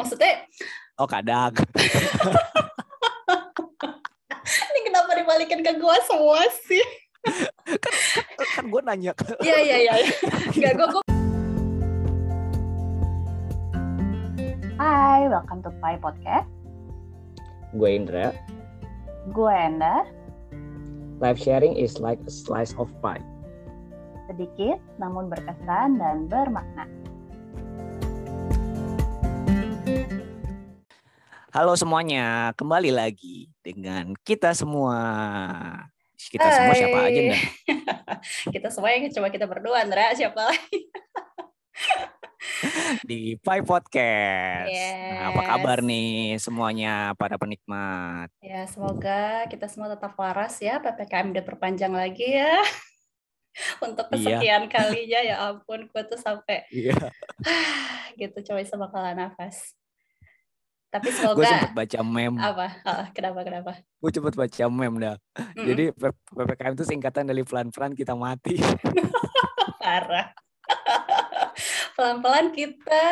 Maksudnya Oh kadang. ini kenapa dibalikin ke gua semua sih? kan kan, kan gue nanya. Iya iya iya. Enggak gua gua Hai, welcome to Pai Podcast. Gue Indra. Gue Enda, Live sharing is like a slice of pie. sedikit namun berkesan dan bermakna. Halo semuanya, kembali lagi dengan kita semua. Kita semua siapa Hai. aja kita semua yang coba kita berdua, Andra. Siapa lagi? di Pai Podcast. Nah, apa Yes. kabar nih semuanya para penikmat? Ya, semoga kita semua tetap waras ya. PPKM diperpanjang lagi ya. Untuk Iya. kesekian kalinya ya ampun, gua tuh sampai Iya. gitu coba bisa bakalan nafas. Tapi Gue semoga sempet baca meme. apa? Ah, kenapa kenapa? Gue cepet baca meme dah. Mm-mm. Jadi PPKM itu singkatan dari pelan-pelan kita mati. parah. Pelan-pelan kita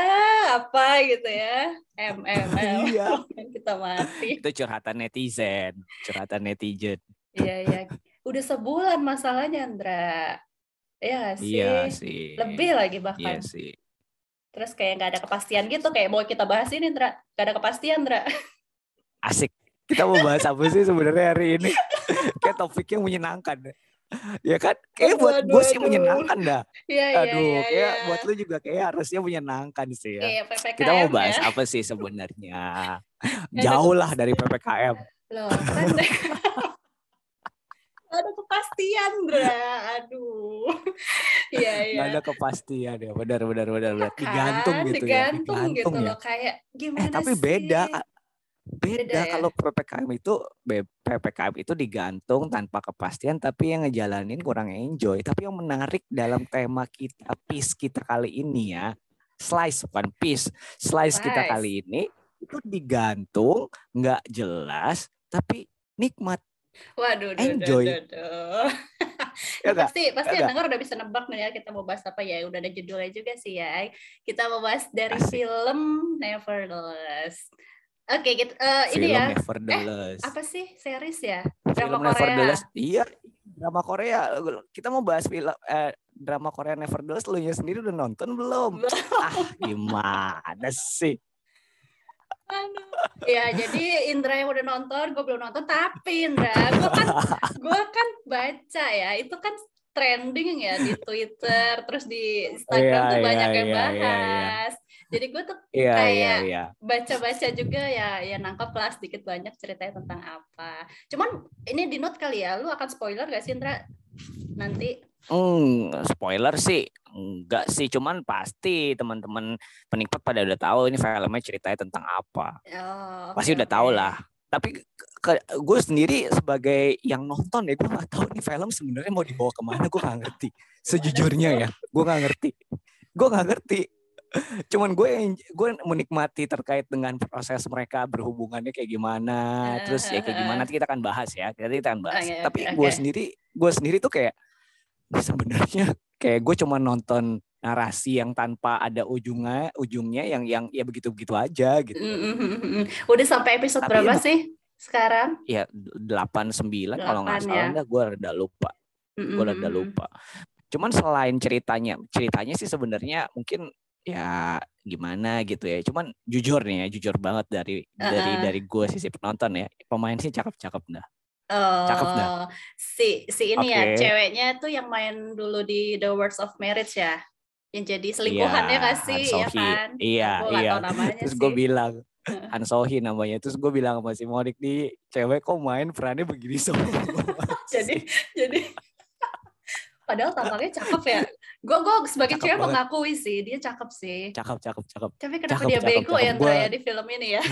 apa gitu ya. M M M. Iya. kita mati. itu curhatan netizen, curhatan netizen. Iya iya. Udah sebulan masalahnya, Andra. Iya nggak sih. Iya sih. Lebih lagi Iya bahkan. sih. Terus kayak nggak ada kepastian gitu. Kayak mau kita bahas ini, Andra. Gak ada kepastian, Andra. Asik. Kita mau bahas apa sih sebenarnya hari ini? Kayak topiknya menyenangkan. Ya kan? Kayak buat Aduh, gue sih aduh. menyenangkan dah. Iya Aduh, iya. kayak iya. buat lu juga kayak harusnya menyenangkan sih ya. PPKM Kita mau bahas ya. apa sih sebenarnya? Jauh lah dari. PPKM. Loh, kan ada kepastian, Andra. Aduh. Iya iya. Ada kepastian ya. Benar benar benar benar. Kan, Digantung gitu ya. digantung gitu ya. loh kayak gimana Eh tapi sih? beda. Beda, Beda ya? kalau PPKM itu PPKM itu digantung tanpa kepastian tapi yang ngejalanin kurang enjoy. Tapi yang menarik dalam tema kita peace kita kali ini ya. Slice bukan peace. Slice kita Slice. kali ini itu digantung, nggak jelas tapi nikmat. Waduh, duh, Enjoy. duh, duh, duh. Ya nggak? pasti pasti Ya yang denger udah bisa nebak nih ya kita mau bahas apa ya udah ada judulnya juga sih ya kita mau bahas dari Asik. film Nevertheless oke kita eh, Film ini ya Nevertheless. apa sih series ya Film drama Korea Nevertheless. Iya, drama Korea. Kita mau bahas film eh, drama Korea Nevertheless lu sendiri udah nonton belum? ah, gimana sih? Ya jadi Indra yang udah nonton gue belum nonton tapi Indra gue kan gue kan baca ya itu kan trending ya di Twitter terus di Instagram Iya, tuh iya, banyak yang iya, iya, iya. bahas jadi gue tuh iya, Kayak- baca-baca juga ya ya nangkep lah sedikit banyak ceritanya tentang apa. Cuman ini di note kali ya, lu akan spoiler gak sih Indra? Nanti Hmm, spoiler sih enggak sih, cuman pasti teman-teman penikmat pada udah tahu ini filmnya ceritanya tentang apa. oh, Pasti oke, udah tahu lah. Tapi gue sendiri sebagai yang nonton ya gue nggak tahu nih film sebenarnya mau dibawa ke mana gue nggak ngerti. Sejujurnya ya, gue nggak ngerti. Gue nggak ngerti. Cuman gue gue menikmati terkait dengan proses mereka berhubungannya kayak gimana, terus ya kayak gimana nanti kita akan bahas ya. Nanti kita akan bahas. Oke, Tapi oke, gue sendiri gue sendiri tuh kayak "Ini sebenarnya kayak gue cuma nonton narasi yang tanpa ada ujungnya ujungnya yang yang ya begitu begitu aja gitu. Mm, mm, mm, mm. Udah sampai episode Tapi berapa ya, sih sekarang? ya delapan sembilan kalau nggak Delapan, salah ya. gue rada lupa Mm, gue rada lupa cuman selain ceritanya ceritanya sih sebenarnya mungkin ya gimana gitu ya cuman jujur nih ya jujur banget dari dari Uh-uh. dari gue sisi penonton ya pemain sih cakep cakep dah Oh, Cakep dah. si si ini ya Oke. ceweknya tuh yang main dulu di The Words of Marriage ya, yang jadi selingkuhannya Iya, gak sih, ya kan? Iya, Gua iya. terus gue bilang Han Sohee namanya terus gue bilang sama si Monik di cewek kok main perannya begini semua jadi jadi padahal tampaknya cakep ya gue gue sebagai Cakep cewek banget. mengakui sih dia cakep sih cakep cakep cakep tapi kenapa Cakep, dia cakep, bego ya. Andra Gua- ya di film ini ya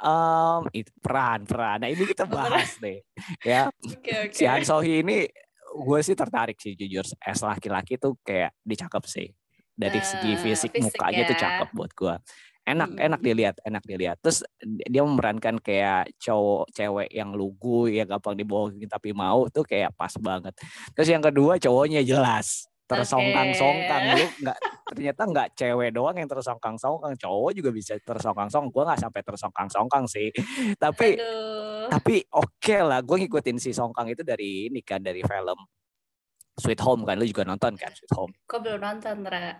Em, itu peran peran. Nah ini kita bahas deh. Ya oke oke. si Han Sohee ini gue sih tertarik sih jujur. As laki-laki tuh kayak dicakep sih. Dari segi Eh, fisik, fisik mukanya tuh ya. cakep buat gue enak Hmm. enak dilihat enak dilihat. Terus dia memerankan kayak cowok cewek yang lugu ya gampang dibohongin tapi mau tuh kayak pas banget. Terus yang kedua cowoknya jelas. Tersongkang-songkang lu nggak ternyata nggak cewek doang yang tersongkang-songkang, cowok juga bisa tersongkang-songkang. Gue nggak sampai tersongkang-songkang sih, tapi Aduh. tapi oke lah. Gue ngikutin si songkang itu dari ini kan dari film Sweet Home kan, lu juga nonton kan Sweet Home. Kok belum nonton, Ra?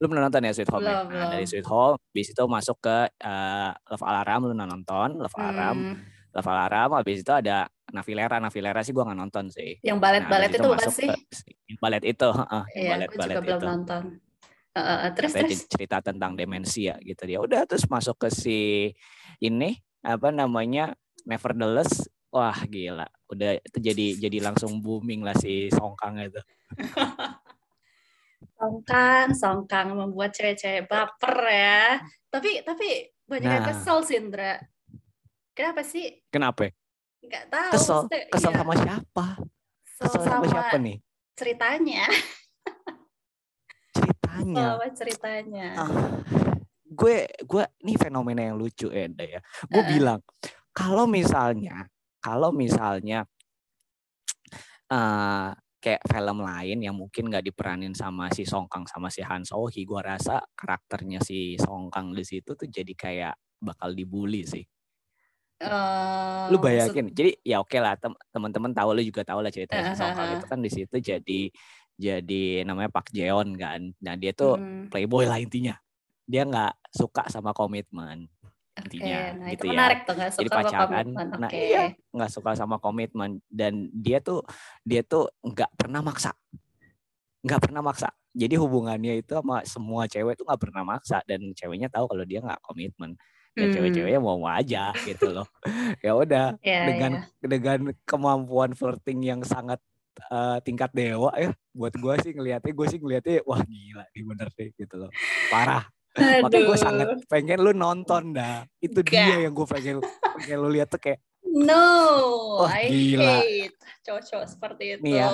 Lu pernah nonton ya Sweet Home ya? Belum, Nah, dari belum. Sweet Home, habis itu masuk ke eh, Love Alarm, lu udah nonton Love Alarm, Hmm. Love Alarm, habis itu ada Navilera, Navilera sih gue nggak nonton sih. Yang Nah, balet-balet habis itu bukan masuk sih? ke yang balet itu, heeh, yang Iya, balet gue balet juga belum itu. nonton. Terus terus. cerita tentang demensia gitu dia. Udah terus masuk ke si ini apa namanya Nevertheless. Wah gila, udah itu jadi jadi langsung booming lah si Songkang itu. Songkang, songkang membuat cewek-cewek baper ya. Tapi tapi banyak yang Nah. kesel sih, Indra. Kenapa sih? Kenapa? Nggak tahu. Kesel, maksudnya, kesel iya, sama siapa? kesel Kesel sama siapa nih? ceritanya. Ceritanya. Sama ceritanya. Ah, gue gue ini fenomena yang lucu Enda ya. Gue Heeh. bilang kalau misalnya kalau misalnya eh kayak film lain yang mungkin nggak diperanin sama si Songkang sama si Han Sohee, gue rasa karakternya si Songkang di situ tuh jadi kayak bakal dibully sih. Eh, Lu maksud- bayangin, jadi ya oke lah tem- teman-teman tahu lu juga tahu lah cerita si Heeh, Songkang heeh. itu kan di situ jadi jadi namanya Park Jeon kan. Nah dia tuh Hmm, playboy lah intinya. Dia nggak suka sama komitmen intinya Nah, gitu itu ya. menarik tuh Jadi suka sama pacaran, komitmen. nah Oke. iya nggak suka sama komitmen dan dia tuh dia tuh nggak pernah maksa, nggak pernah maksa. Jadi hubungannya itu sama semua cewek tuh nggak pernah maksa dan ceweknya tahu kalau dia nggak komitmen dan Hmm. cewek-ceweknya mau mau aja gitu loh. ya udah Iya, dengan iya. dengan kemampuan flirting yang sangat eh, tingkat dewa ya buat gue sih ngelihatnya gue sih ngelihatnya wah gila nih bener deh gitu loh parah makanya gue sangat pengen lu nonton dah itu Gak. dia yang gue pengen pengen lu lihat tuh kayak No, Wah, I gila. hate cowok-cowok seperti itu. Nih ya.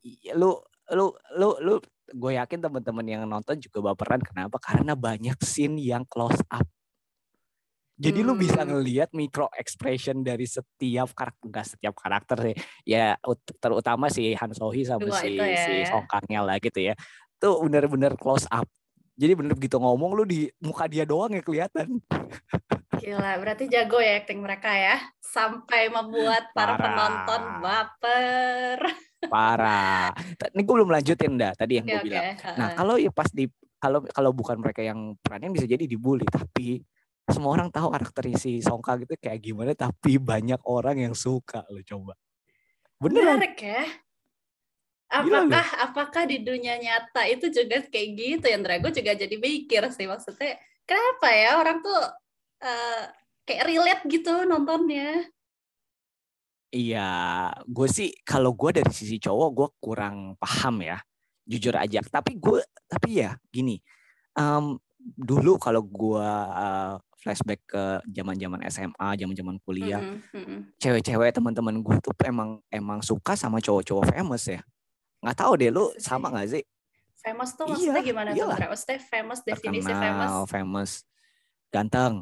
iya, lu lu lu lu gue yakin teman-teman yang nonton juga baperan kenapa karena banyak scene yang close up jadi lu bisa Hmm. ngelihat micro expression dari setiap karakter enggak setiap karakter sih ya ut- terutama si Han Sohee sama Dua si ya. si Song Kangnya lah gitu ya tuh bener-bener close up jadi bener begitu ngomong lu di muka dia doang ya kelihatan Gila, berarti jago ya acting mereka ya. Sampai membuat para Parah. penonton baper. parah ini gue belum lanjutin dah tadi yang gue bilang heeh. Nah, kalau ya pas di kalau kalau bukan mereka yang peranin bisa jadi dibully, tapi semua orang tahu karakter si Songka gitu kayak gimana, tapi banyak orang yang suka lo coba. Beneran. Menarik ya. Gila Apakah apakah di dunia nyata itu juga kayak gitu ya, Indra? Gue juga jadi mikir sih maksudnya. Kenapa ya orang tuh eh, kayak relate gitu nontonnya? Iya, gue sih kalau gue dari sisi cowok gue kurang paham ya, jujur aja. Tapi gue tapi ya gini, em, dulu kalau gue eh, flashback ke zaman-zaman SMA, zaman-zaman kuliah, Mm-mm, mm-mm. cewek-cewek teman-teman gue tuh emang emang suka sama cowok-cowok famous ya. Nggak tahu deh lu Iya sama nggak sih? Famous tuh Iya, maksudnya gimana tuh, iyalah. Indra? Maksudnya famous, definisi famous. famous, ganteng,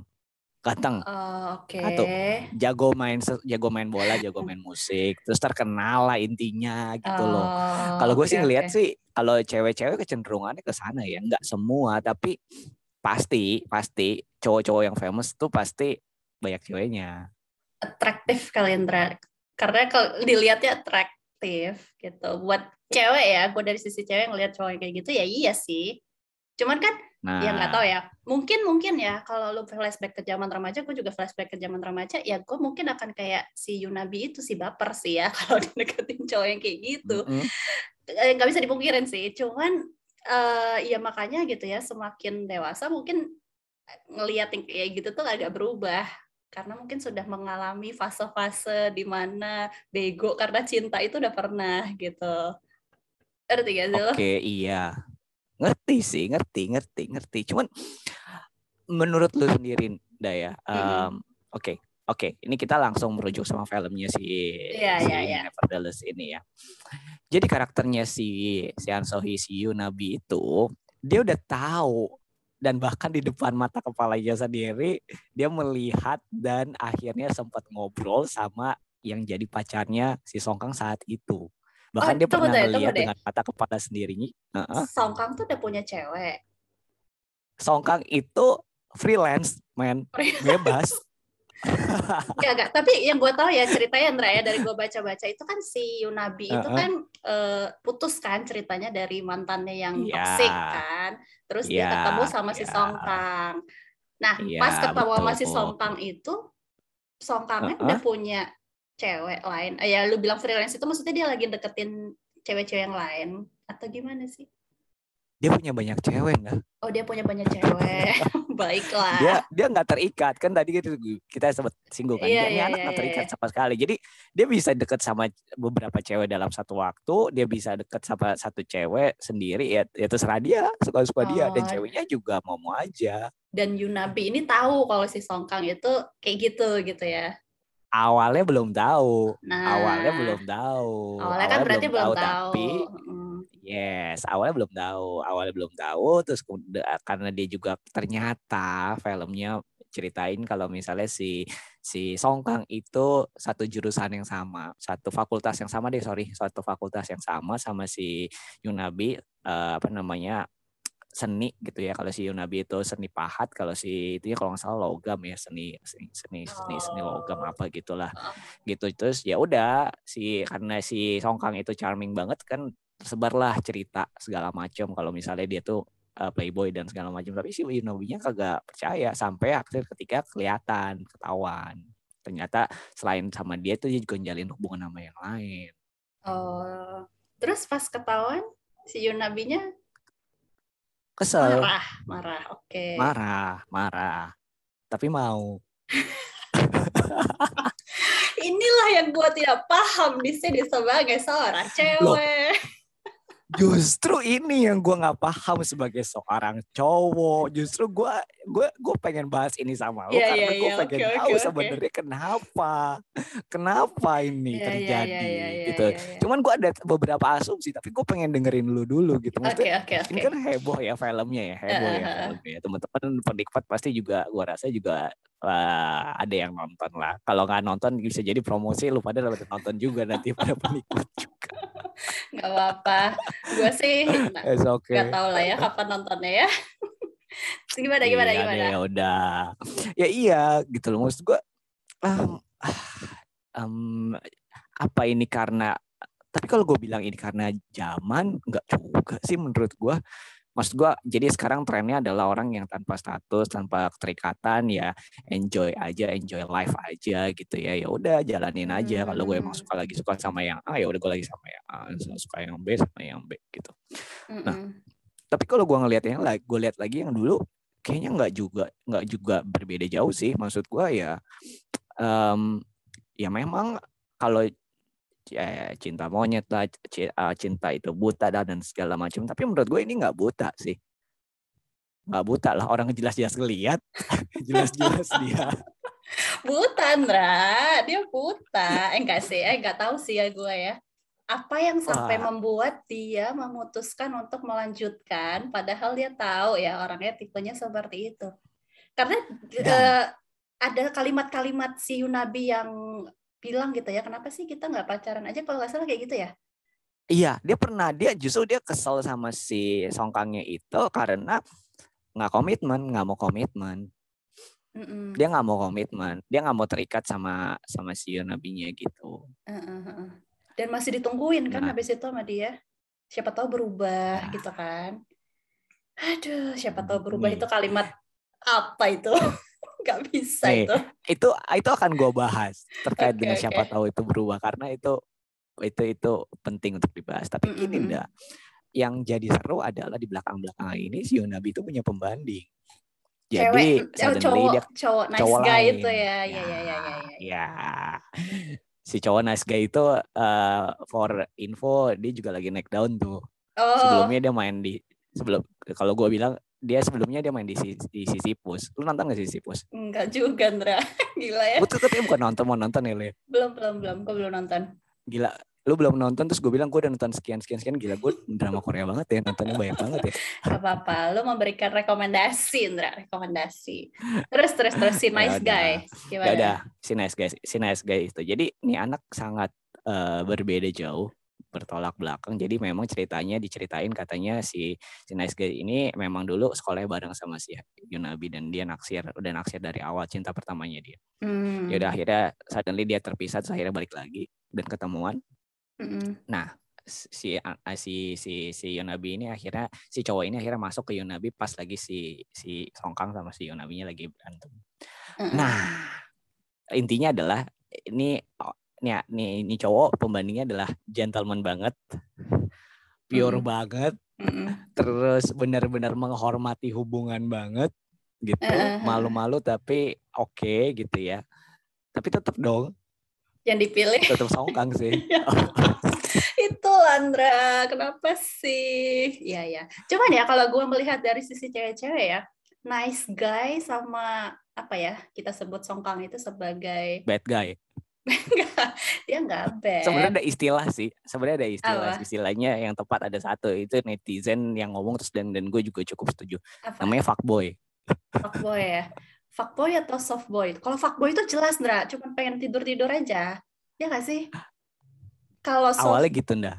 ganteng, Oh, Oke. Satu. jago main jago main bola, jago main musik, terus terkenal lah intinya gitu loh. Oh, Kalau gue oke, sih ngeliat oke. sih, kalau cewek-cewek kecenderungannya ke sana ya, nggak semua, tapi pasti pasti cowok-cowok yang famous tuh pasti banyak ceweknya. atraktif kali Indra. Karena kalau dilihatnya atraktif gitu. Buat cewek ya, gue dari sisi cewek ngelihat cowok kayak gitu ya iya sih. Cuman kan Nah, ya nggak tahu ya. Mungkin mungkin ya kalau lu flashback ke zaman remaja, gue juga flashback ke zaman remaja. Ya gue mungkin akan kayak si Yunabi itu si baper sih ya kalau dideketin cowok yang kayak gitu. Eh, nggak bisa dipungkirin sih. Cuman eh ya makanya gitu ya. Semakin dewasa mungkin ngelihat yang kayak gitu tuh agak berubah karena mungkin sudah mengalami fase-fase di mana bego karena cinta itu udah pernah gitu. Ngerti gak sih? Oke, iya. Ngerti sih, ngerti, ngerti, ngerti. Cuman menurut lu sendiri, Daya, em, oke, oke. Ini kita langsung merujuk sama filmnya si, Iya, si iya, iya. Nevertheless ini ya. Jadi karakternya si si Han Sohee, si Yunabi itu, dia udah tahu dan bahkan di depan mata kepalanya sendiri dia melihat dan akhirnya sempat ngobrol sama yang jadi pacarnya si Songkang saat itu. Bahkan Oh, dia pernah deh, melihat deh. dengan mata kepala sendirinya. Heeh. Song Kang tuh udah punya cewek. Song Kang itu freelance, men, bebas. Enggak, enggak. Tapi yang gue tahu ya ceritanya Andra ya dari gue baca-baca itu kan si Yunabi itu Uh-uh. kan eh, putus kan ceritanya dari mantannya yang Iya. toksik kan. Terus dia Iya, ketemu sama si iya. Song Kang. Nah, Iya, pas ketemu sama si betul. Song Kang itu Song Kangnya Uh-uh. udah punya cewek lain. Eh, ya lu bilang freelance itu maksudnya dia lagi deketin cewek-cewek yang lain atau gimana sih? Dia punya banyak cewek nggak? Oh, dia punya banyak cewek. Baiklah. Dia dia nggak terikat kan tadi gitu kita sempat singgung kan. Iya, dia ini iya, anak nggak terikat iya. sama sekali. Jadi dia bisa deket sama beberapa cewek dalam satu waktu. Dia bisa deket sama satu cewek sendiri ya, ya terserah dia suka-suka dia dan Oh. ceweknya juga mau-mau aja. Dan Yunabi ini tahu kalau si Song Kang itu kayak gitu gitu ya. Awalnya belum tahu. Nah, Awalnya belum tahu. Awalnya kan berarti belum tahu. Tapi Mm. Yes, awalnya belum tahu, awalnya belum tahu, terus kemudian karena dia juga ternyata filmnya ceritain kalau misalnya si si Song Kang itu satu jurusan yang sama, satu fakultas yang sama deh, sorry, satu fakultas yang sama sama si Yunabi eh, apa namanya seni gitu ya. Kalau si Yunabi itu seni pahat, kalau si itu ya kalau nggak salah logam ya seni seni seni seni, seni logam apa gitulah Oh. gitu terus ya udah si karena si Song Kang itu charming banget kan tersebarlah cerita segala macam kalau misalnya dia tuh uh, playboy dan segala macam tapi si Yunobinya kagak percaya sampai akhir ketika kelihatan ketahuan ternyata selain sama dia tuh dia juga jalin hubungan sama yang lain Oh. Terus pas ketahuan si Yunabinya kesel marah, marah. Oke. marah marah tapi mau Inilah yang gue tidak paham di sini sebagai seorang cewek. Justru ini yang gue nggak paham sebagai seorang cowok. Justru gue gue gue pengen bahas ini sama lo Iya, karena iya, gue iya. pengen oke, tahu oke. sebenarnya kenapa, kenapa ini Iya, iya, terjadi iya, iya, iya, gitu. iya, iya. Cuman gue ada beberapa asumsi, tapi gue pengen dengerin lu dulu gitu. Maksudnya oke, oke. ini kan heboh ya filmnya ya, heboh ya Heeh. filmnya. Teman-teman penikmat pasti juga, gue rasa juga wah, ada yang nonton lah. Kalau nggak nonton bisa jadi promosi lu pada dapat nonton juga nanti pada penikmat juga. Nggak apa-apa. Gue sih nah, It's okay. nggak tahu lah ya kapan nontonnya ya. gimana, gimana, Iya gimana? ya udah. Ya iya gitu loh maksud gua em, ah, em, apa ini karena tapi kalau gue bilang ini karena zaman nggak juga sih menurut gua. Maksud gua jadi sekarang trennya adalah orang yang tanpa status, tanpa keterikatan ya enjoy aja, enjoy life aja gitu ya. Ya udah jalanin aja. Kalau gue emang Hmm. suka lagi suka sama yang A ya udah gue lagi sama yang A, suka yang B sama yang B gitu. Mm-mm. Tapi kalau gua ngelihat yang lagi, gue lihat lagi yang dulu, kayaknya nggak juga nggak juga berbeda jauh sih. Maksud gua ya, em, ya memang kalau ya, cinta monyet lah, eh, cinta itu buta dan segala macam. Tapi menurut gue ini nggak buta sih, nggak buta lah. Orang jelas-jelas ngeliat, jelas-jelas dia. Buta, Andra. Dia buta. Eh, enggak sih. Eh, enggak tahu sih ya gue ya. Apa yang sampai Wah. membuat dia memutuskan untuk melanjutkan, padahal dia tahu ya orangnya tipenya seperti itu. Karena Dan- eh, ada kalimat-kalimat si Yunabi yang bilang gitu ya, kenapa sih kita nggak pacaran aja kalau nggak salah kayak gitu ya? Iya, dia pernah dia justru dia kesel sama si Songkangnya itu karena nggak komitmen, nggak mau komitmen. Mm-mm. dia nggak mau komitmen dia nggak mau terikat sama sama si Yonabinya gitu heeh. Dan masih ditungguin kan Nah. habis itu sama dia. Siapa tahu berubah Nah. gitu kan. Aduh, siapa tahu berubah Nih. itu kalimat apa itu? Gak bisa Nih, itu. itu itu akan gue bahas terkait Oke, dengan oke. siapa tahu itu berubah karena itu itu itu penting untuk dibahas tapi Mm, ini mm, mm. ndak yang jadi seru adalah di belakang belakang ini si Yonabi itu punya pembanding jadi Cewek, oh, suddenly cowok, dia cowok nice cowok guy lain. itu ya. Ya, ya, ya, ya. ya. ya si cowok nice guy itu eh, for info dia juga lagi naik daun tuh Oh, sebelumnya dia main di sebelum kalau gue bilang dia sebelumnya dia main di di Sisyphus lu nonton gak Sisyphus enggak juga, Ndra. Gila ya. gue tuh tapi bukan nonton mau nonton ya Le. Belum, belum, belum. Gue belum nonton. gila lu belum nonton terus gue bilang gue udah nonton sekian sekian sekian gila gue drama Korea banget ya nontonnya banyak banget ya Gak apa-apa. Lu memberikan rekomendasi, Ndra. Rekomendasi. Terus, terus, terus. Si Ya nice guy. ya Gimana? udah si nice guy si nice guy itu jadi ini anak sangat eh, berbeda jauh bertolak belakang. Jadi memang ceritanya diceritain katanya si si nice guy ini memang dulu sekolahnya bareng sama si Yunabi dan dia naksir udah naksir dari awal cinta pertamanya dia. Hmm. Ya udah akhirnya suddenly dia terpisah terus akhirnya balik lagi dan ketemuan. Mm-mm. Si a- si si si Yunabi ini akhirnya si cowok ini akhirnya masuk ke Yunabi pas lagi si si Songkang sama si Yunabinya lagi berantem. Mm-mm. Nah, intinya adalah ini nih, nih ini cowok pembandingnya adalah gentleman banget, pure Mm. banget, Mm-mm. terus benar-benar menghormati hubungan banget gitu, Eh, eh, eh. malu-malu tapi oke gitu ya. Tapi tetap dong, yang dipilih tetap songkang sih. itu Andra kenapa sih ya ya cuman ya kalau gue melihat dari sisi cewek-cewek ya nice guy sama apa ya kita sebut songkang itu sebagai Bad guy. Dia nggak bad Sebenarnya ada istilah sih. Sebenarnya ada istilah. Apa? Istilahnya yang tepat ada satu. Itu netizen yang ngomong terus dan dan gue juga cukup setuju. apa Namanya fuckboy. fuckboy ya fuckboy atau softboy kalau fuckboy itu jelas Ndra cuma pengen tidur tidur aja ya nggak sih kalau soft Awalnya gitu ndah.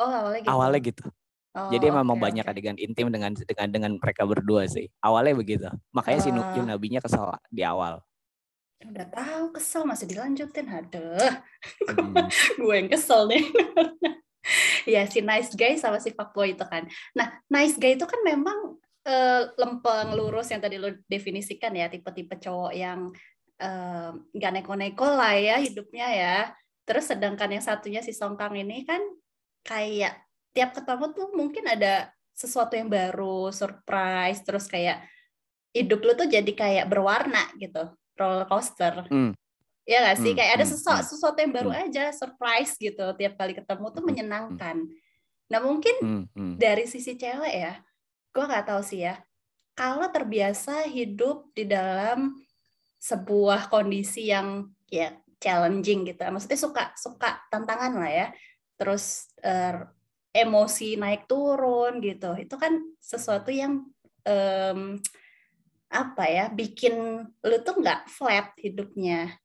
oh awalnya gitu Awalnya gitu. Oh, Jadi memang oke, banyak oke. adegan intim dengan dengan dengan mereka berdua sih. Awalnya begitu. Makanya si Nu- Ah. Yunabinya kesel di awal. Udah tahu kesel masih dilanjutin aduh Hmm. gue yang kesel nih. ya si nice guy sama si fuckboy itu kan. Nah nice guy itu kan memang eh, lempeng lurus yang tadi lo definisikan ya tipe-tipe cowok yang eh, nggak neko-neko lah ya hidupnya ya. Terus sedangkan yang satunya si Songkang ini kan kayak tiap ketemu tuh mungkin ada sesuatu yang baru, surprise, terus kayak hidup lu tuh jadi kayak berwarna gitu, roller coaster. Hmm. Ya nggak sih? Hmm, Kayak ada hmm, sesuatu, hmm. sesuatu yang baru aja, surprise gitu. Tiap kali ketemu tuh menyenangkan. Nah mungkin Hmm, hmm. dari sisi cewek ya, gue nggak tahu sih ya. Kalau terbiasa hidup di dalam sebuah kondisi yang ya challenging gitu, maksudnya suka suka tantangan lah ya. Terus eh, emosi naik turun gitu, itu kan sesuatu yang em, apa ya bikin lu tuh nggak flat hidupnya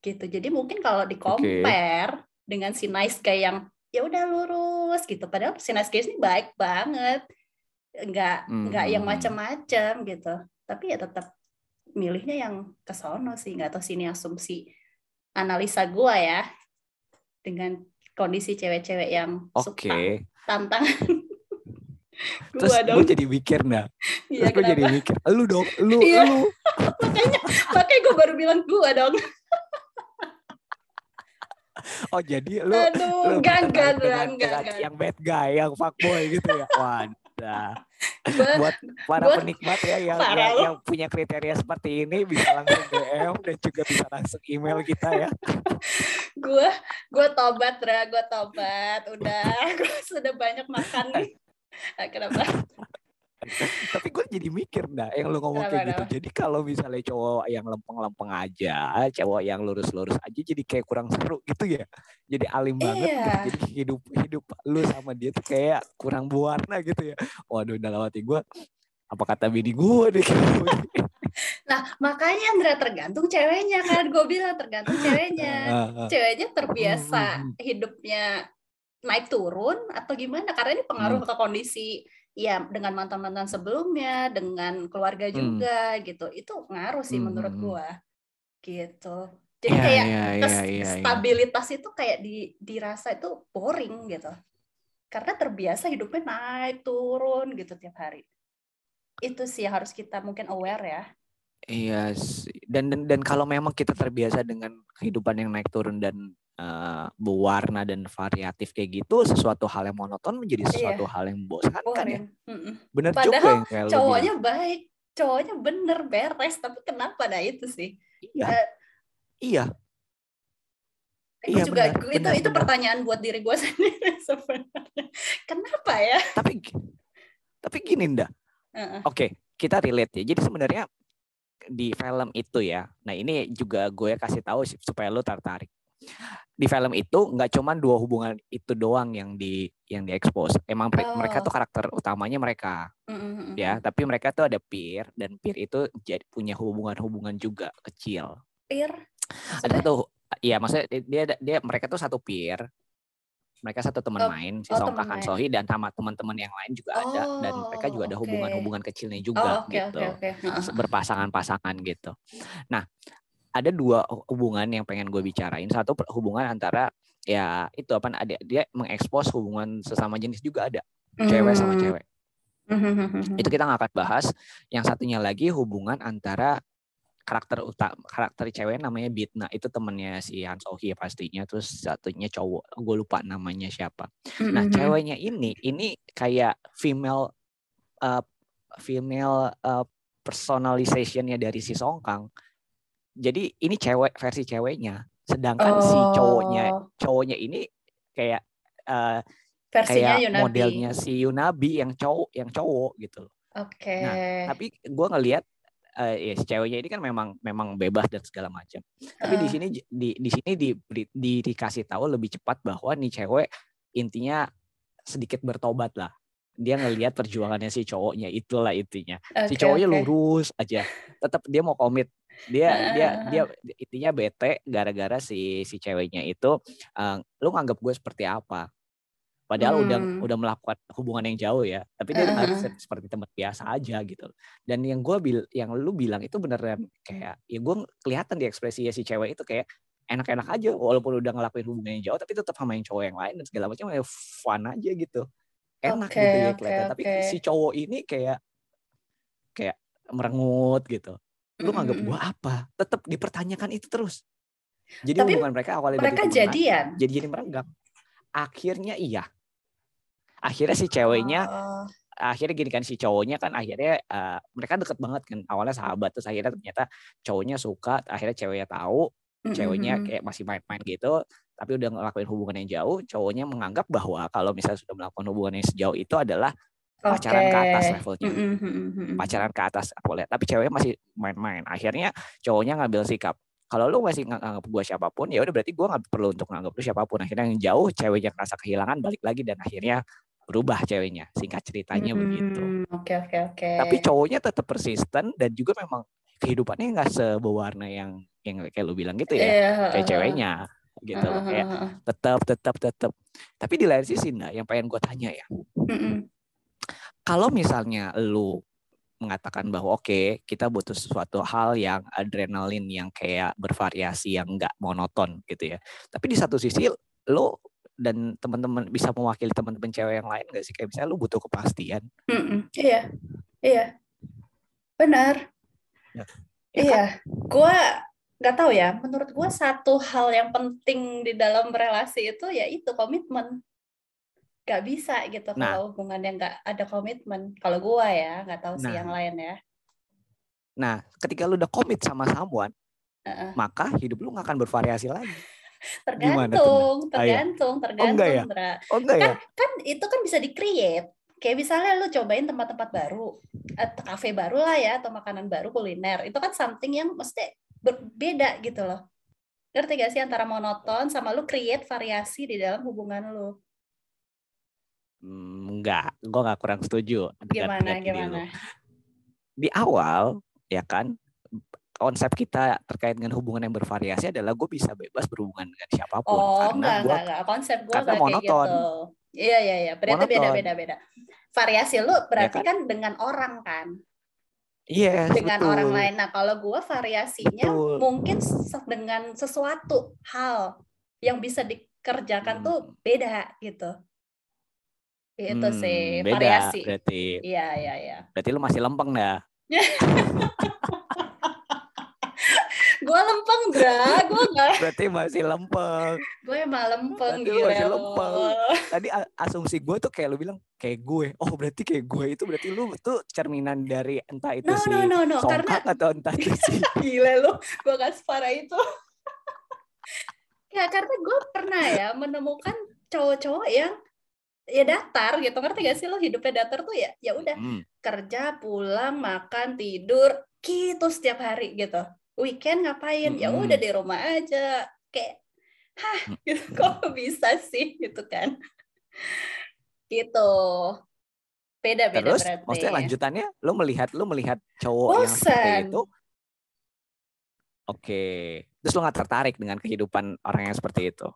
gitu. Jadi mungkin kalau di compare dengan si nice guy yang ya udah lurus gitu. Padahal si nice guy ini baik banget. Nggak Hmm, nggak yang macam-macam gitu. Tapi ya tetap milihnya yang ke sono sih. Nggak tahu sini asumsi analisa gua ya. Dengan kondisi cewek-cewek yang Oke. suka tantangan. Terus gue jadi mikir nah. Iya, Terus gue jadi mikir, lu dong, lu, Iya. lu. makanya makanya gue baru bilang gua dong. Oh jadi lu, Aduh, lu enggak enggak yang bad guy, yang fuckboy gitu ya. Wadah. Buat para gua- penikmat ya yang, yang, yang punya kriteria seperti ini bisa langsung DM dan juga bisa langsung email kita ya. gue gue tobat Ra gue tobat udah gue sudah banyak makan nih kenapa Tapi gue jadi mikir dah yang lu ngomong Kenapa, kayak gitu. Jadi kalau misalnya cowok yang lempeng-lempeng aja, cowok yang lurus-lurus aja jadi kayak kurang seru gitu ya. Jadi alim banget. Iya. gitu. Jadi hidup hidup lu sama dia tuh kayak kurang berwarna gitu ya. Waduh dalam hati gue apa kata bini gue deh nah makanya Andra tergantung ceweknya kan gue bilang tergantung ceweknya ceweknya terbiasa Hmm, hidupnya naik turun atau gimana karena ini pengaruh Hmm. ke kondisi ya dengan mantan mantan sebelumnya dengan keluarga Hmm. juga gitu itu ngaruh sih Hmm, menurut hmm, gue gitu jadi Iya, kayak iya, iya, iya, iya. stabilitas itu kayak di dirasa itu boring gitu karena terbiasa hidupnya naik turun gitu tiap hari itu sih yang harus kita mungkin aware ya Iya, sih. dan dan dan kalau memang kita terbiasa dengan kehidupan yang naik turun dan eh, berwarna dan variatif kayak gitu, sesuatu hal yang monoton menjadi sesuatu hal yang membosankan ya. Mm-mm. Bener juga Padahal yang kayak lu cowoknya baik cowoknya bener beres tapi kenapa nah itu sih. Iya. eh, Iya, Iya, juga benar, itu benar, itu benar. pertanyaan buat diri gue sendiri sebenarnya kenapa ya tapi tapi gini ndak. Heeh. Oke, kita relate ya. Jadi sebenarnya di film itu ya. Nah, ini juga gue kasih tahu supaya lu tertarik. Di film itu nggak cuma dua hubungan itu doang yang di yang diekspos. Emang pre- mereka Oh. tuh karakter utamanya mereka Mm-mm. ya, tapi mereka tuh ada peer dan peer itu jadi punya hubungan-hubungan juga kecil. Ada Maksudnya? tuh Iya, maksudnya dia dia mereka tuh satu peer mereka satu teman Oh, main si oh, main. Sohee dan sama teman-teman yang lain juga ada dan mereka juga ada Oh, hubungan-hubungan kecilnya Oh, juga oke gitu oke oke. Heeh. berpasangan-pasangan gitu. Nah, ada dua hubungan yang pengen gue bicarain. Satu hubungan antara ya itu apa ada dia mengekspos hubungan sesama jenis juga ada cewek sama Hmm. cewek. Mhm. Itu kita nggak akan bahas. Yang satunya lagi hubungan antara karakter utama karakter cewek namanya Bitna itu temennya si Han Sohee pastinya terus satunya cowok gue lupa namanya siapa nah Mhm. ceweknya ini ini kayak female uh, female uh, personalizationnya dari si Songkang jadi ini cewek versi ceweknya sedangkan si cowoknya Oh, cowoknya ini kayak uh, versinya kayak Yunabi. modelnya si Yunabi yang cowok yang cowok gitu loh. Oke. Nah, tapi gue ngelihat eh, ya si ceweknya ini kan memang memang bebas dan segala macam. Tapi di Heeh. sini di di sini di, di, di- dikasih tahu lebih cepat bahwa nih cewek intinya sedikit bertobat lah. Dia ngelihat perjuangannya si cowoknya itulah intinya. Si Oke, cowoknya oke. lurus aja. Tetap dia mau komit. Dia dia dia intinya bete gara-gara si si ceweknya itu eh, lu nganggap gue seperti apa? Padahal udah Hmm. udah melakukan hubungan yang jauh ya, tapi dia se- seperti teman biasa aja gitu. Dan yang gue bil, yang lu bilang itu beneran kayak ya gue kelihatan di ekspresi si cewek itu kayak enak-enak aja walaupun udah ngelakuin hubungan yang jauh tapi tetap sama yang cowok yang lain dan segala macam ya fun aja gitu. Enak Oke, gitu ya oke, kelihatan. Tapi si cowok ini kayak kayak merengut gitu. Lu nganggap gue apa? Tetap dipertanyakan itu terus. Jadi Tapi hubungan mereka awalnya Mereka jadian. jadi jadi merenggang. Akhirnya iya. Akhirnya si ceweknya Oh, akhirnya gini kan si cowoknya kan akhirnya eh, mereka deket banget kan awalnya sahabat terus akhirnya ternyata cowoknya suka akhirnya ceweknya tahu ceweknya kayak masih main-main gitu tapi udah ngelakuin hubungan yang jauh cowoknya menganggap bahwa kalau misalnya sudah melakukan hubungan yang sejauh itu adalah pacaran ke atas levelnya. Mhm, mhm. pacaran ke atas aku lihat. Tapi ceweknya masih main-main. Akhirnya cowoknya ngambil sikap kalau lu masih nganggap gue siapa pun ya udah berarti gue nggak perlu untuk nganggap lu siapa pun. Akhirnya yang jauh ceweknya ngerasa kehilangan balik lagi dan akhirnya berubah ceweknya. Singkat ceritanya begitu. Hmm, Oke oke oke. tapi cowoknya tetap persisten dan juga memang kehidupannya nggak seberwarna yang yang kayak lu bilang gitu ya Iya, kayak ceweknya gitu. Heeh, kayak heeh, tetap tetap tetap. Tapi di lain sisi nah yang pengen gue tanya ya. Mhm. Kalau misalnya lu mengatakan bahwa oke kita butuh sesuatu hal yang adrenalin yang kayak bervariasi yang nggak monoton gitu ya tapi di satu sisi lo dan teman-teman bisa mewakili teman-teman cewek yang lain gak sih kayak misalnya lu butuh kepastian Mm-mm. Iya, iya, benar. Ya, ya Iya, gua nggak tahu ya. Menurut gua satu hal yang penting di dalam relasi itu ya itu komitmen. Gak bisa gitu Nah. kalau hubungan yang nggak ada komitmen. Kalau gua ya, nggak tahu sih Nah. yang lain ya. nah ketika lu udah komit sama someone Heeh. maka hidup lu nggak akan bervariasi lagi tuh, Tergantung, Ah, iya. tergantung, tergantung, ya? Oh enggak ya kan itu kan bisa di-create. Kayak misalnya lu cobain tempat-tempat baru, atau kafe baru lah ya, atau makanan baru kuliner. Itu kan something yang mesti berbeda gitu loh. Ngerti gak sih antara monoton sama lu create variasi di dalam hubungan lu. Hmm, enggak gue nggak kurang setuju Gimana, dengan gimana? di awal ya kan konsep kita terkait dengan hubungan yang bervariasi adalah gue bisa bebas berhubungan dengan siapa pun Oh, karena enggak, gue enggak, enggak. Konsep gua karena enggak kayak monoton. gitu. Iya, iya, iya. Berarti beda, Monoton. beda, beda. Variasi lu berarti kan? kan dengan orang kan. yes dengan betul. orang lain. Nah, kalau gua variasinya Betul. mungkin dengan sesuatu hal yang bisa dikerjakan Hmm. tuh beda gitu. Itu Hmm, sih beda variasi. berarti Iya, iya, iya. berarti lu masih lempeng dah Gua lempeng, Dra. Gua enggak. berarti masih lempeng Gue emang lempeng Berarti gila. masih lempeng. tadi asumsi gue tuh kayak lu bilang kayak gue oh berarti kayak gue itu berarti lu tuh cerminan dari entah itu No, si no, no, no. Karena atau entah itu si gila lu. Gua gak separah itu. ya, karena gue pernah ya menemukan cowok-cowok yang ya datar gitu ngerti gak sih lo hidupnya datar tuh ya ya udah Hmm, kerja, pulang, makan, tidur, gitu setiap hari gitu. Weekend ngapain? Ya Mm-mm. udah di rumah aja. Kayak, hah, gitu, kok bisa sih gitu kan? Gitu. Beda-beda terus berarti. maksudnya lanjutannya lu melihat lu melihat cowok yang seperti itu oke terus lu nggak tertarik dengan kehidupan orang yang seperti itu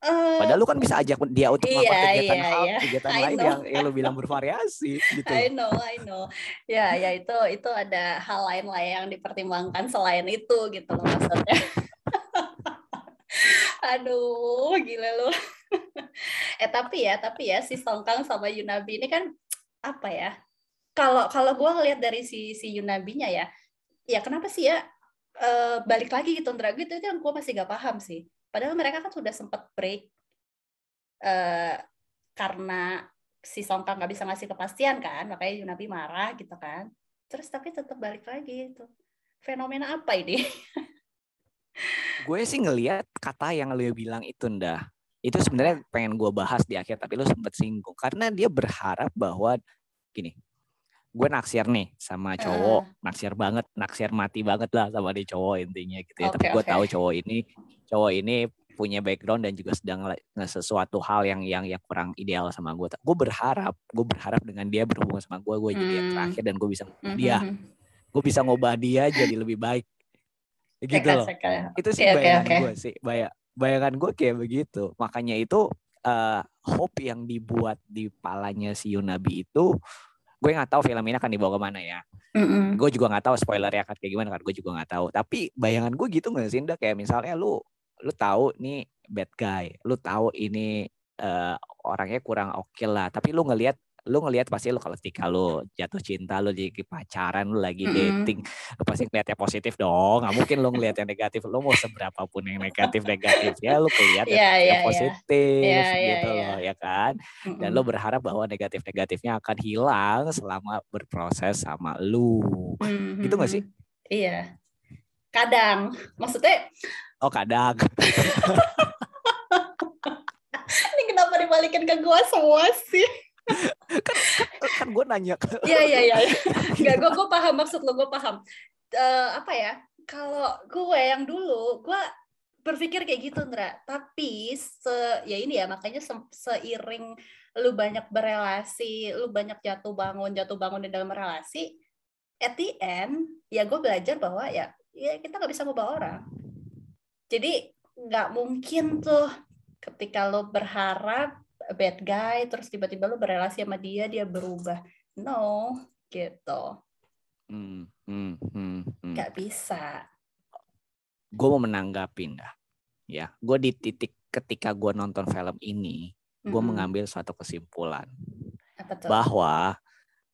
Eh, Padahal lu kan bisa ajak dia untuk melakukan Iya, kegiatan iya, hal, iya. kegiatan I lain know. yang, yang lu bilang bervariasi gitu. I know, I know. Ya, ya itu itu ada hal lain lah yang dipertimbangkan selain itu gitu loh maksudnya. Aduh, gila lu. eh tapi ya, tapi ya si Songkang sama Yunabi ini kan apa ya? Kalau kalau gue ngelihat dari si si Yunabinya ya, ya kenapa sih ya eh, balik lagi gitu Drago itu, itu yang gue masih gak paham sih. Padahal mereka kan sudah sempat break eh, karena si Songkang nggak bisa ngasih kepastian kan, makanya Yunabi marah gitu kan. Terus tapi tetap balik lagi itu. Fenomena apa ini? Gue sih ngelihat kata yang lu bilang itu ndah. Itu sebenarnya pengen gue bahas di akhir tapi lu sempet singgung karena dia berharap bahwa gini. Gue naksir nih sama cowok, naksir banget, naksir mati banget lah sama dia cowok intinya gitu ya. tapi Oke, gue oke. tahu cowok ini cowok ini punya background dan juga sedang sesuatu hal yang yang yang kurang ideal sama gue. Gue berharap, gue berharap dengan dia berhubungan sama gue, gue jadi yang Hmm. terakhir dan gue bisa dia, Mhm. gue bisa ngubah dia jadi lebih baik. Gitu loh itu sih oke, bayangan oke. gue sih Baya- bayangan gue kayak begitu makanya itu eh, hope yang dibuat di palanya si Yunabi itu gue nggak tahu film ini akan dibawa ke mana ya. Mm-mm. gue juga nggak tahu spoilernya akan kayak gimana kan gue juga nggak tahu. Tapi bayangan gue gitu nggak sih kayak misalnya lu lu tahu nih bad guy lu tahu ini eh, orangnya kurang oke lah. Tapi lu ngelihat lu ngelihat pasti lu kalau ketika lu jatuh cinta lu jadi pacaran lu lagi Mm-mm. dating lu pasti ngeliatnya positif dong nggak mungkin lu ngeliat yang negatif lu mau seberapa pun yang negatif negatif ya lu kelihatan Iya, iya, yang iya. positif Iya, iya, gitu iya. loh ya kan dan lo berharap bahwa negatif negatifnya akan hilang selama berproses sama lu Mhm. gitu nggak sih? Iya. Kadang, maksudnya oh kadang ini kenapa dibalikin ke gua semua sih? Kan gue nanya Iya iya iya. Enggak, gue gue paham maksud lo, gue paham. Eh, apa ya? Kalau gue yang dulu, gue berpikir kayak gitu, Ndra. Tapi se ya ini ya makanya se- seiring lu banyak berelasi, lu banyak jatuh bangun, jatuh bangun di dalam relasi, at the end ya gue belajar bahwa ya ya kita nggak bisa ngubah orang. Jadi nggak mungkin tuh ketika lo berharap bad guy terus tiba-tiba lo berelasi sama dia dia berubah no gitu hmm, hmm, hmm, hmm. nggak bisa gue mau menanggapi dah ya gue di titik ketika gue nonton film ini gue Mm-mm. mengambil suatu kesimpulan apa tuh bahwa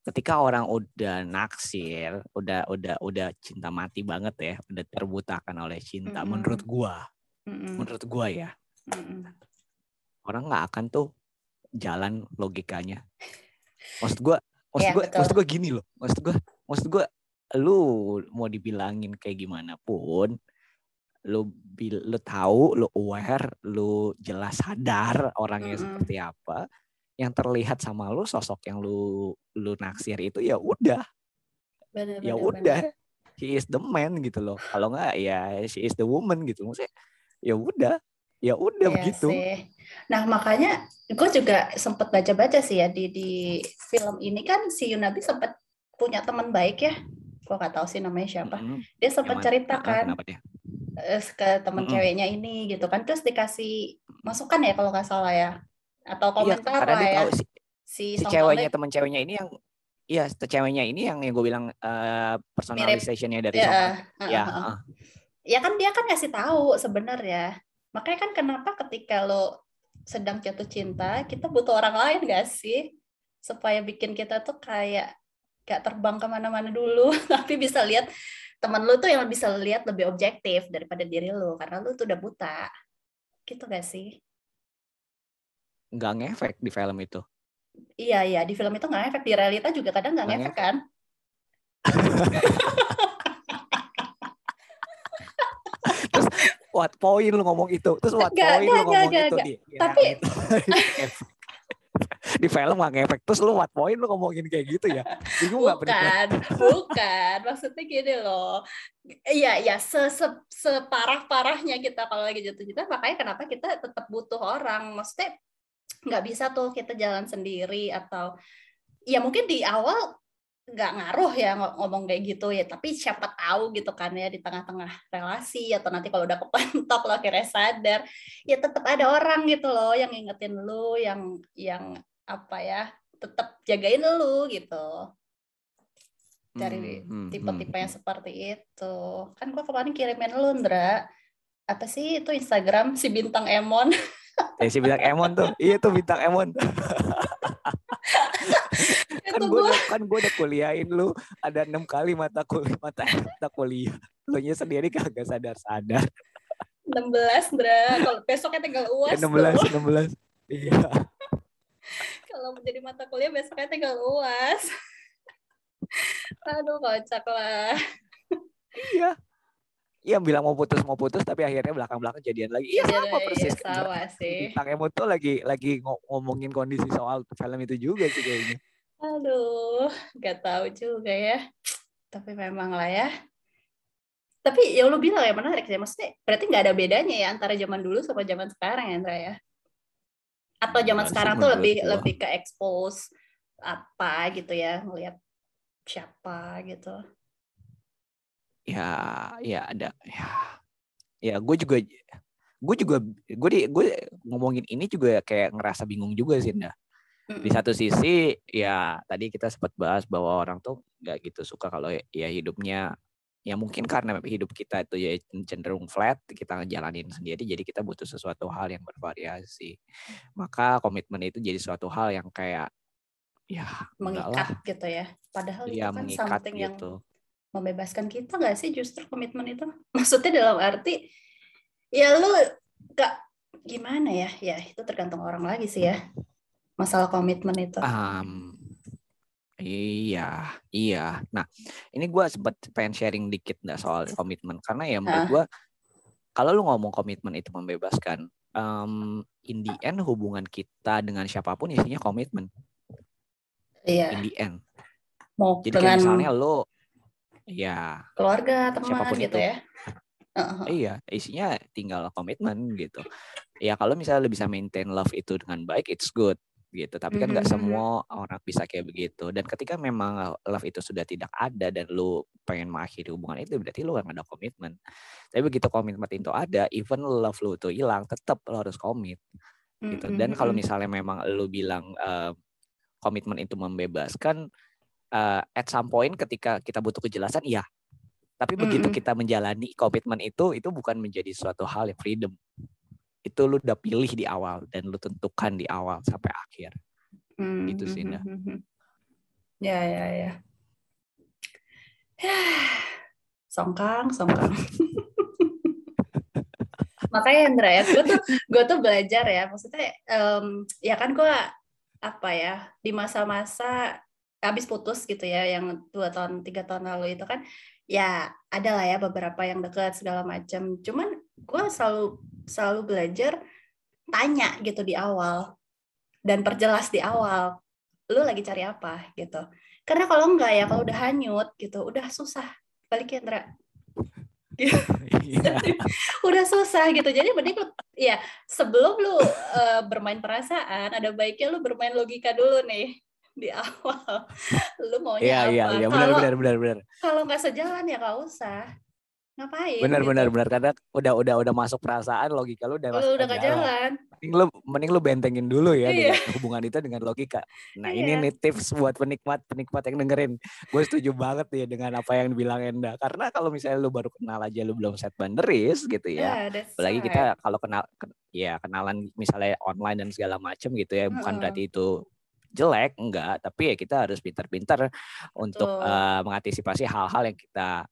ketika orang udah naksir udah udah udah cinta mati banget ya udah terbutakan oleh cinta Mm-mm. menurut gue Mm-mm. menurut gue ya Mm-mm. orang nggak akan tuh jalan logikanya. Maksud gua, maksud Iya, gua, betul. maksud gua gini loh. Maksud gua, maksud gua, lu mau dibilangin kayak gimana pun, lu bil, lu tahu, lu aware, lu jelas sadar orangnya Mm-mm. seperti apa. Yang terlihat sama lu sosok yang lu lu naksir itu ya udah, ya udah. He is the man gitu loh. Kalau nggak ya she is the woman gitu. Maksudnya ya udah, ya udah Iya begitu. sih. Nah makanya gue juga sempat baca-baca sih ya di di film ini kan si Yunabi sempat punya teman baik ya. Gue gak tahu sih namanya siapa. Mm-mm. Dia sempat cerita kan Kenapa dia? eh, ke teman Mm-mm. ceweknya ini gitu kan. Terus dikasih masukan ya kalau nggak salah ya. Atau Iya, komentar karena lah ya. tahu si, Si, si ceweknya teman ceweknya ini yang iya ceweknya ini yang yang gue bilang eh, personalizationnya dari Ya, Song eh, ya eh. ah. ya kan dia kan ngasih tahu sebenarnya makanya kan kenapa ketika lo sedang jatuh cinta kita butuh orang lain gak sih? Supaya bikin kita tuh kayak gak terbang ke mana-mana dulu. Tapi bisa lihat teman lo tuh yang bisa lihat lebih objektif daripada diri lo karena lo tuh udah buta. Gitu gak sih? Nggak ngefek di film itu? Iya iya. Di film itu nggak efek di realita juga kadang nggak Nggak ngefek. kan what point lu ngomong itu? Terus what Nggak, point lu nggak, ngomong nggak, itu? di, di Tapi- realita. di film nggak ngefek. Terus lu what point lu ngomongin kayak gitu ya? Bingung nggak penikmat bukan bukan. Maksudnya gini loh. Iya ya se, se separah parahnya kita kalau lagi jatuh cinta makanya kenapa kita tetap butuh orang. Maksudnya nggak bisa tuh kita jalan sendiri atau ya mungkin di awal nggak ngaruh ya ng- ngomong kayak gitu ya tapi siapa tahu gitu kan ya di tengah-tengah relasi atau nanti kalau udah kepentok lo akhirnya sadar ya tetap ada orang gitu loh yang ngingetin lu yang yang apa ya tetap jagain lu gitu dari Hmm, hmm, tipe-tipe hmm. yang seperti itu kan gua kemarin kirimin lu Ndra apa sih itu Instagram si bintang Emon Eh, si bintang Emon tuh. Iya tuh bintang Emon. kan gue udah, kan gue udah kuliahin lu ada enam kali mata kuliah mata mata kuliah. Lu nya sendiri kagak sadar sadar 16 Ndra kalau besoknya tinggal uas enam tuh. belas enam belas. Iya. Kalau menjadi mata kuliah besoknya tinggal uas. Aduh kocak lah. Iya. Iya bilang mau putus mau putus tapi akhirnya belakang belakang jadian lagi. Iya Iya, sama iya, persis. sama sih. Bintang Emon tuh lagi lagi ngo- ngomongin kondisi soal film itu juga sih kayaknya aduh nggak tahu juga ya. Tapi memang lah ya. Tapi ya lu bilang ya menarik ya maksudnya berarti nggak ada bedanya ya antara zaman dulu sama zaman sekarang ya Andra ya? Atau zaman Enggak sih sekarang tuh lebih gua. lebih ke expose apa gitu ya ngelihat siapa gitu. Ya ya ada ya. Ya gue juga gue juga gue di gue ngomongin ini juga kayak ngerasa bingung juga sih nah di satu sisi ya tadi kita sempat bahas bahwa orang tuh nggak gitu suka kalau ya, ya hidupnya ya mungkin karena hidup kita itu ya cenderung flat kita ngejalanin sendiri jadi kita butuh sesuatu hal yang bervariasi. Maka komitmen itu jadi suatu hal yang kayak ya enggak lah. Mengikat gitu ya. Padahal itu ya kan mengikat something yang gitu. membebaskan kita nggak sih justru komitmen itu? Maksudnya dalam arti ya lu nggak gimana ya? Ya itu tergantung orang lagi sih ya masalah komitmen itu Am, iya, iya. Nah, ini gua sempat pengen sharing dikit nggak soal komitmen karena ya menurut gua kalau lu ngomong komitmen itu membebaskan, em, in the end hubungan kita dengan siapa pun isinya komitmen. iya In the end. mau Jadi kayak misalnya lu, ya, keluarga teman siapa pun gitu itu. ya Heeh. iya, isinya tinggal komitmen gitu. Ya kalau misalnya lu bisa maintain love itu dengan baik, it's good gitu. Tapi kan nggak Mhm. semua orang bisa kayak begitu. Dan ketika memang love itu sudah tidak ada dan lu pengen mengakhiri hubungan itu, berarti lu nggak ada komitmen. Tapi begitu komitmen itu ada, even love lu itu hilang, tetap lu harus komit gitu. Dan kalau Mhm. misalnya memang lu bilang eh, komitmen itu membebaskan, eh, at some point ketika kita butuh kejelasan, iya. Tapi begitu Mm-mm. kita menjalani komitmen itu, itu bukan menjadi suatu hal yang freedom. Itu lu udah pilih di awal dan lu tentukan di awal sampai akhir. Hmm, gitu sih, hmm, hmm, hmm. Ya, ya, ya. Songkang, songkang. Makanya Indra ya, gue tuh gue tuh belajar ya, maksudnya em, ya kan gue apa ya di masa-masa habis putus gitu ya, yang dua tahun tiga tahun lalu itu kan, ya ada lah ya beberapa yang dekat segala macam. Cuman gue selalu selalu belajar tanya gitu di awal dan perjelas di awal lu lagi cari apa? gitu. Karena kalau enggak ya kalau udah hanyut gitu udah susah balik ya Iya. udah susah gitu. Jadi mending lu ya sebelum lu eh, bermain perasaan ada baiknya lu bermain logika dulu nih di awal. Lu maunya Iya, apa? iya, iya, benar, kalau benar, benar, benar. kalau nggak sejalan ya nggak usah ngapain Benar, gitu. benar, benar. Karena udah, udah, udah masuk perasaan, logika lu udah lu masuk udah gak jalan. Mending lu, mending lu bentengin dulu ya Iya. dengan hubungan itu dengan logika. Nah Iya. ini nih tips buat penikmat, penikmat yang dengerin. Gue setuju banget ya dengan apa yang dibilang Enda. Karena kalau misalnya lu baru kenal aja lu belum set boundaries gitu ya. Ah, that's apalagi right. kita kalau kenal ken- ya kenalan misalnya online dan segala macam gitu ya bukan Mm-mm. berarti itu jelek enggak tapi ya kita harus pintar-pintar untuk eh, mengantisipasi hal-hal yang kita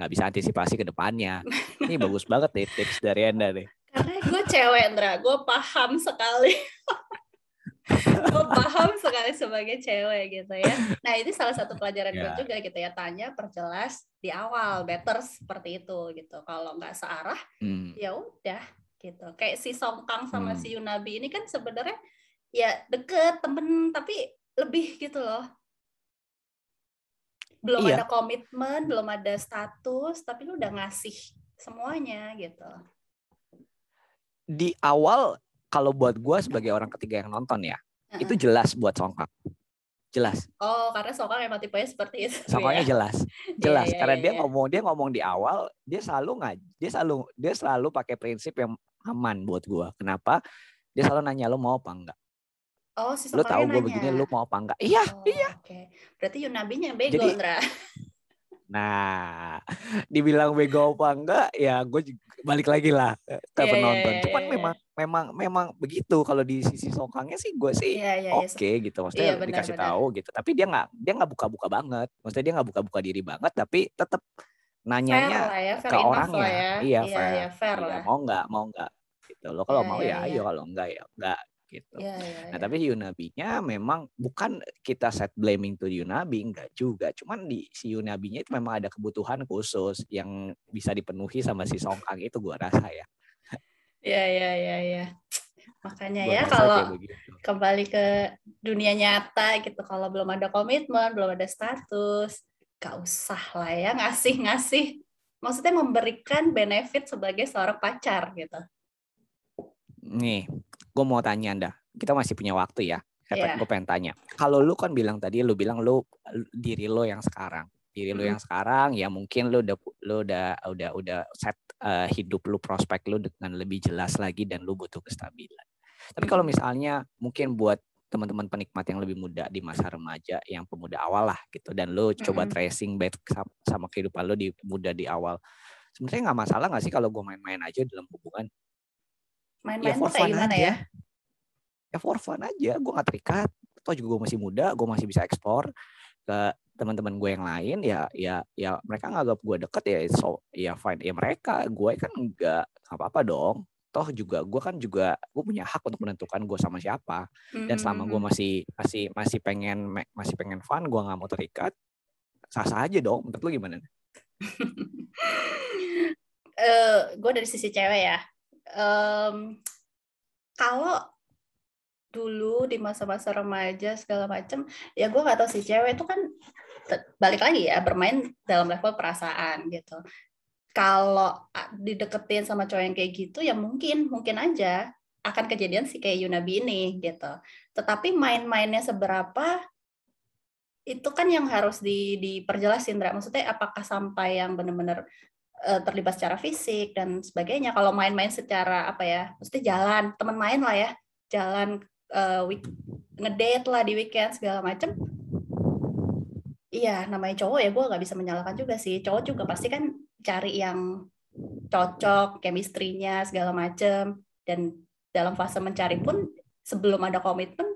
nggak bisa antisipasi ke depannya ini bagus banget nih tips dari Enda nih Karena gue cewek, Indra. Gue paham sekali. gue paham sekali sebagai cewek gitu ya. Nah ini salah satu pelajaran gue Ya. juga gitu ya. Tanya, perjelas di awal. Better seperti itu gitu. Kalau nggak searah, Hmm, ya udah gitu. Kayak si Songkang sama Hmm. si Yunabi ini kan sebenarnya ya deket temen tapi lebih gitu loh. Belum Iya. ada komitmen, belum ada status, tapi lu udah ngasih semuanya gitu. di awal kalau buat gue sebagai orang ketiga yang nonton ya itu jelas buat songkak jelas. Oh, karena Sokang emang tipenya seperti itu. Sokangnya ya. jelas, jelas. Iya, iya, Karena iya, dia iya. ngomong dia ngomong di awal, dia selalu nggak, dia selalu dia selalu pakai prinsip yang aman buat gua. Kenapa? Dia selalu nanya lu mau apa enggak. Oh, si Lu tahu gue begini, lu mau apa enggak? Iya, Oh, iya. Oke. Berarti Yunabinya yang bego, Jadi- Ndra. Nah, dibilang bego apa enggak, ya gue balik lagi lah ke Iya, iya, penonton. iya, Cuman iya, memang memang memang begitu kalau di sisi songkangnya sih gue sih Iya, iya, iya. oke gitu. Maksudnya Iya, benar, dikasih benar. tahu gitu. Tapi dia nggak dia nggak buka-buka banget. Maksudnya dia nggak buka-buka diri banget, tapi tetap nanyanya ya, fair ke enough orangnya. ya. Iya, iya, fair. iya, fair Iya, lah. mau nggak mau nggak gitu. Lo kalau Iya, mau iya, ya iya. ayo, kalau enggak ya enggak gitu. Iya, iya, Nah, iya. tapi Yunabinya memang bukan kita set blaming to Yunabi, enggak juga. Cuman di si Yunabinya itu memang ada kebutuhan khusus yang bisa dipenuhi sama si Songkang itu gua rasa ya. Iya, iya, iya, iya. Makanya Gua ya kalau kembali ke dunia nyata gitu kalau belum ada komitmen belum ada status gak usah lah ya ngasih-ngasih maksudnya memberikan benefit sebagai seorang pacar gitu Nih, gua mau tanya Anda. Kita masih punya waktu ya. Iya. gue pengen tanya. Kalau lu kan bilang tadi lu bilang lu diri lo yang sekarang. Diri lu Mhm. yang sekarang ya mungkin lu udah lu udah udah udah set eh, hidup lu prospek lu dengan lebih jelas lagi dan lu butuh kestabilan. Tapi kalau misalnya mungkin buat teman-teman penikmat yang lebih muda di masa remaja yang pemuda awal lah gitu dan lu coba tracing back sam- sama kehidupan lu di muda di awal. Sebenarnya nggak masalah nggak sih kalau gue main-main aja dalam hubungan? Main-main for tuh kayak fun gimana aja. ya ya for fun aja. Gue gak terikat. Atau juga gue masih muda gue masih bisa ekspor ke teman-teman gue yang lain. Ya ya ya mereka nganggap gue deket ya so ya fine. Ya mereka gue kan nggak apa-apa dong. Toh juga gue kan juga gue punya hak untuk menentukan gue sama siapa. Dan selama gue masih masih masih pengen masih pengen fun gue nggak mau terikat sah sah aja dong. Menurut lu gimana eh gue dari sisi cewek ya. Em, kalau dulu di masa-masa remaja segala macem, ya gue nggak tahu si cewek itu kan balik lagi ya bermain dalam level perasaan gitu. Kalau dideketin sama cowok yang kayak gitu, ya mungkin mungkin aja akan kejadian sih kayak Yunabi ini gitu. Tetapi main-mainnya seberapa itu kan yang harus di, diperjelas Indra. Maksudnya apakah sampai yang benar-benar terlibat secara fisik dan sebagainya. Kalau main-main secara apa ya, mesti jalan, teman main lah ya, jalan eh, week, ngedate lah di weekend segala macem. Iya, namanya cowok ya gue nggak bisa menyalahkan juga sih. Cowok juga pasti kan cari yang cocok, chemistry-nya segala macem. Dan dalam fase mencari pun sebelum ada komitmen,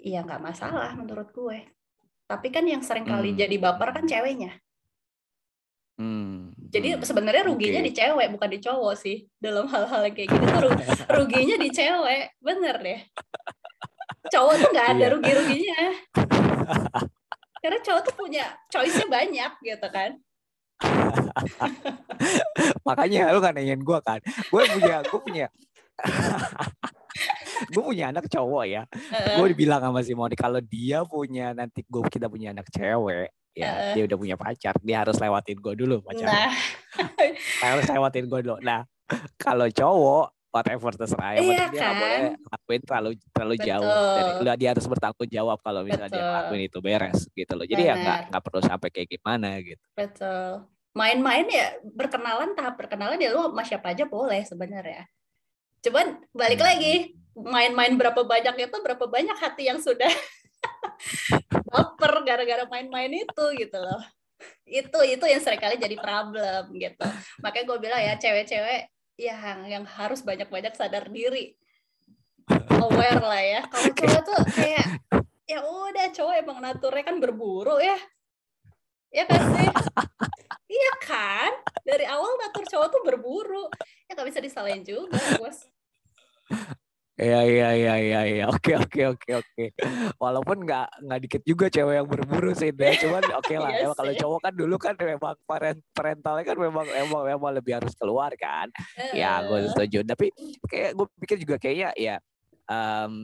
iya nggak masalah menurut gue. Tapi kan yang sering kali Hmm. jadi baper kan ceweknya. Jadi hmm, sebenarnya ruginya oke. di cewek bukan di cowok sih dalam hal-hal kayak gini tuh ru- ruginya di cewek bener deh. Cowok tuh nggak ada Iya. rugi-ruginya. Karena cowok tuh punya choice-nya banyak gitu kan. makanya lu kan nanyain gue kan gue punya gue punya gue punya anak cowok ya Heeh. gue dibilang sama si Moni kalau dia punya nanti gue kita punya anak cewek ya Heeh. dia udah punya pacar dia harus lewatin gue dulu pacar Nah, harus lewatin gue dulu nah kalau cowok whatever terserah yang Iya dia kan? boleh lakuin terlalu terlalu jauh Betul. dari lu- dia harus bertanggung jawab kalau misalnya dia Betul. ngelakuin itu beres gitu loh jadi ya nggak Benar. nggak perlu sampai kayak gimana gitu betul. Main-main ya berkenalan tahap berkenalan ya lu sama siapa aja boleh sebenarnya. Cuman balik Hmm. lagi main-main berapa banyak itu berapa banyak hati yang sudah baper gara-gara main-main itu gitu loh. Itu itu yang sering kali jadi problem gitu. Makanya gue bilang ya cewek-cewek yang yang harus banyak-banyak sadar diri. Aware lah ya. Kalau cowok tuh kayak ya udah cowok emang naturnya kan berburu ya. Ya kan sih? Iya kan? Dari awal natur cowok tuh berburu. Ya nggak bisa disalahin juga, bos. Iya iya iya iya iya. Oke oke oke oke. Walaupun nggak nggak dikit juga cewek yang berburu sih deh cuman oke lah Iya emang kalau cowok kan dulu kan memang parent parentalnya kan memang emang memang lebih harus keluar kan. Ya gue setuju. Tapi kayak gue pikir juga kayaknya ya em,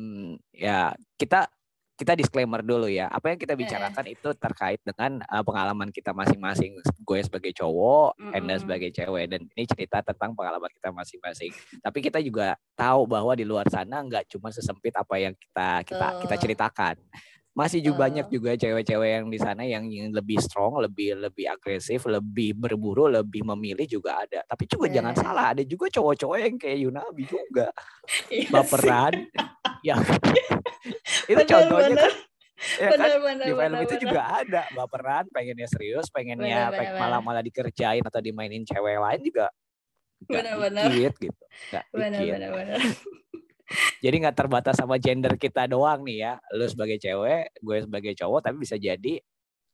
ya kita kita disclaimer dulu ya apa yang kita Eh. bicarakan itu terkait dengan eh, pengalaman kita masing-masing gue sebagai cowok Enda Mm-mm. sebagai cewek dan ini cerita tentang pengalaman kita masing-masing tapi kita juga tahu bahwa di luar sana nggak cuma sesempit apa yang kita kita kita Betul. ceritakan Masih juga Oh. banyak juga cewek-cewek yang di sana yang yang lebih strong, lebih lebih agresif, lebih berburu, lebih memilih juga ada. Tapi juga jangan Eh. salah, ada juga cowok-cowok yang kayak Yunabi juga Iya baperan. Ya itu Bener, contohnya bener. kan, ya kan? Bener, bener, di film bener, itu bener. juga ada baperan, pengennya serius, pengennya Bener, peng- bener, malah malah dikerjain atau dimainin cewek lain juga Bener, bener. dikit gitu, Bener, dikit. bener, bener. Jadi nggak terbatas sama gender kita doang nih ya. Lu sebagai cewek, gue sebagai cowok, tapi bisa jadi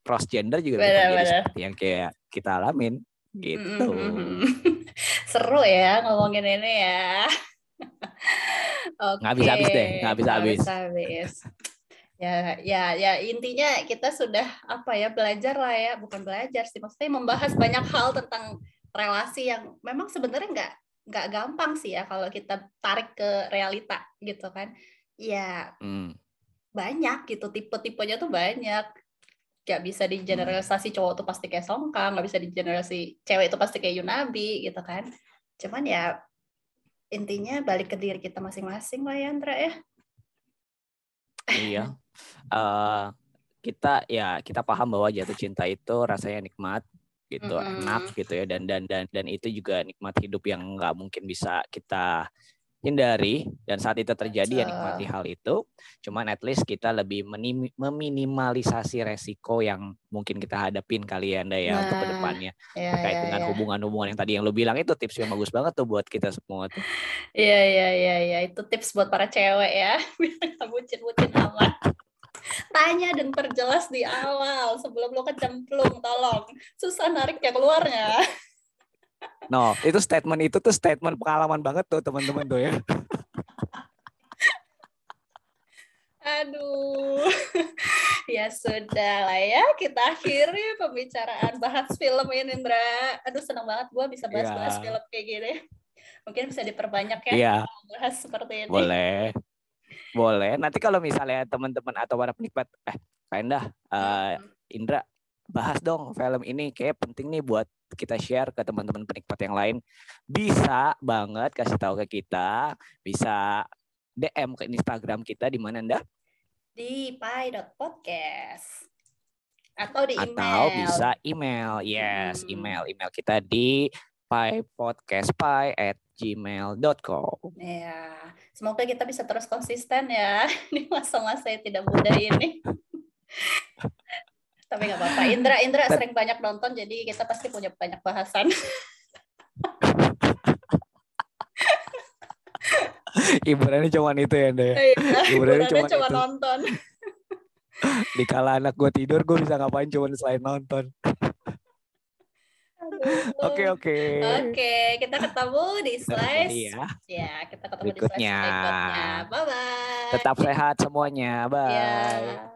cross gender juga Bener, jadi bener. seperti yang kayak kita alamin gitu. Mm-mm. Seru ya ngomongin ini ya. Oke. Nggak bisa habis deh, nggak bisa habis. habis. Ya, ya, ya intinya kita sudah apa ya belajar lah ya, bukan belajar sih, maksudnya membahas banyak hal tentang relasi yang memang sebenarnya nggak nggak gampang sih ya kalau kita tarik ke realita gitu kan. Ya Hmm. banyak gitu tipe-tipenya tuh banyak nggak bisa di generalisasi cowok tuh pasti kayak Songkang nggak bisa di generasi cewek itu pasti kayak Yunabi gitu kan cuman ya intinya balik ke diri kita masing-masing lah ya Andra ya Iya. Eh, kita ya kita paham bahwa jatuh cinta itu rasanya nikmat gitu, Mm-mm. enak gitu ya dan dan dan dan itu juga nikmat hidup yang nggak mungkin bisa kita hindari dan saat itu terjadi ya Betul. nikmati hal itu. Cuman at least kita lebih menim- meminimalisasi resiko yang mungkin kita hadapin kali ya Anda ya untuk Nah, ke depannya ya, terkait ya, dengan ya. hubungan-hubungan yang tadi yang lo bilang itu tips yang bagus banget tuh buat kita semua tuh. Iya iya iya iya itu tips buat para cewek ya biar bucin-bucin amat. Tanya dan perjelas di awal sebelum lo kecemplung tolong susah nariknya keluarnya. No, itu statement itu tuh statement pengalaman banget tuh teman-teman tuh ya. Aduh, ya sudah lah ya kita akhiri pembicaraan bahas film ini Indra. Aduh seneng banget gue bisa bahas-bahas Ya. film kayak gini. Mungkin bisa diperbanyak ya Iya. bahas seperti ini. Boleh. Boleh. Nanti kalau misalnya teman-teman atau para penikmat eh Kak Endah, eh, Hmm. Indra bahas dong film ini kayak penting nih buat kita share ke teman-teman penikmat yang lain. Bisa banget kasih tahu ke kita, bisa DM ke Instagram kita di mana Anda Di pi.podcast atau di email. atau bisa email. Yes, Hmm. email. Email kita di pipodcastpie at gmail.com. Ya, semoga kita bisa terus konsisten ya di masa-masa yang tidak mudah ini. Tapi nggak apa-apa. Indra, Indra sering banyak nonton, jadi kita pasti punya banyak bahasan. Hiburannya cuma itu ya, Anda ya. Iya, Hiburannya cuman cuma nonton. Di kala anak gue tidur, gue bisa ngapain cuma selain nonton. Oke, oke. Oke, kita ketemu di slice. ya. Ya, kita ketemu Berikutnya. di slice berikutnya. Bye bye. Tetap sehat semuanya. Bye. Ya.